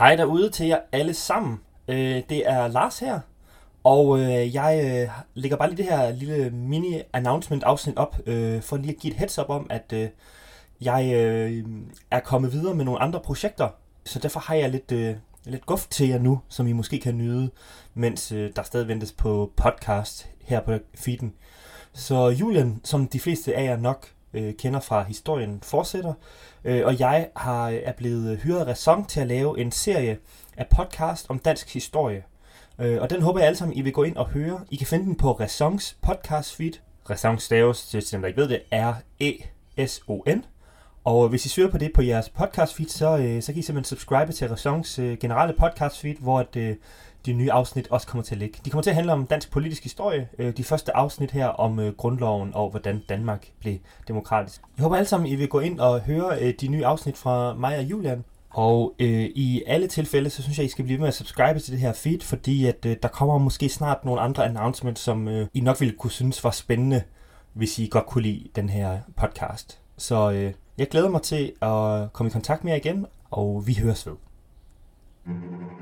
Hej derude til jer alle sammen. Øh, det er Lars her, og øh, jeg øh, lægger bare lige det her lille mini-announcement-afsnit op, øh, for lige at give et heads up om, at øh, jeg øh, er kommet videre med nogle andre projekter, så derfor har jeg lidt, øh, lidt guf til jer nu, som I måske kan nyde, mens øh, der stadig ventes på podcast her på feeden. Så Julian, som de fleste af jer nok øh, kender fra historien, fortsætter. Øh, og jeg har, øh, er blevet øh, hyret af Ræson til at lave en serie af podcast om dansk historie. Øh, og den håber jeg alle sammen, I vil gå ind og høre. I kan finde den på Ræsons podcast feed. Ræson staves, til dem der ikke ved det, R-E-S-O-N. Og hvis I søger på det på jeres podcast feed, så, øh, så kan I simpelthen subscribe til Ræsons øh, generelle podcast feed, hvor at, øh, de nye afsnit også kommer til at ligge. De kommer til at handle om dansk politisk historie. Øh, de første afsnit her om øh, grundloven og hvordan Danmark blev demokratisk. Jeg håber alle sammen, I vil gå ind og høre øh, de nye afsnit fra mig og Julian. Og øh, i alle tilfælde, så synes jeg, I skal blive ved med at subscribe til det her feed, fordi at øh, der kommer måske snart nogle andre announcements, som øh, I nok ville kunne synes var spændende, hvis I godt kunne lide den her podcast. Så øh, jeg glæder mig til at komme i kontakt med jer igen, og vi høres ved. thank you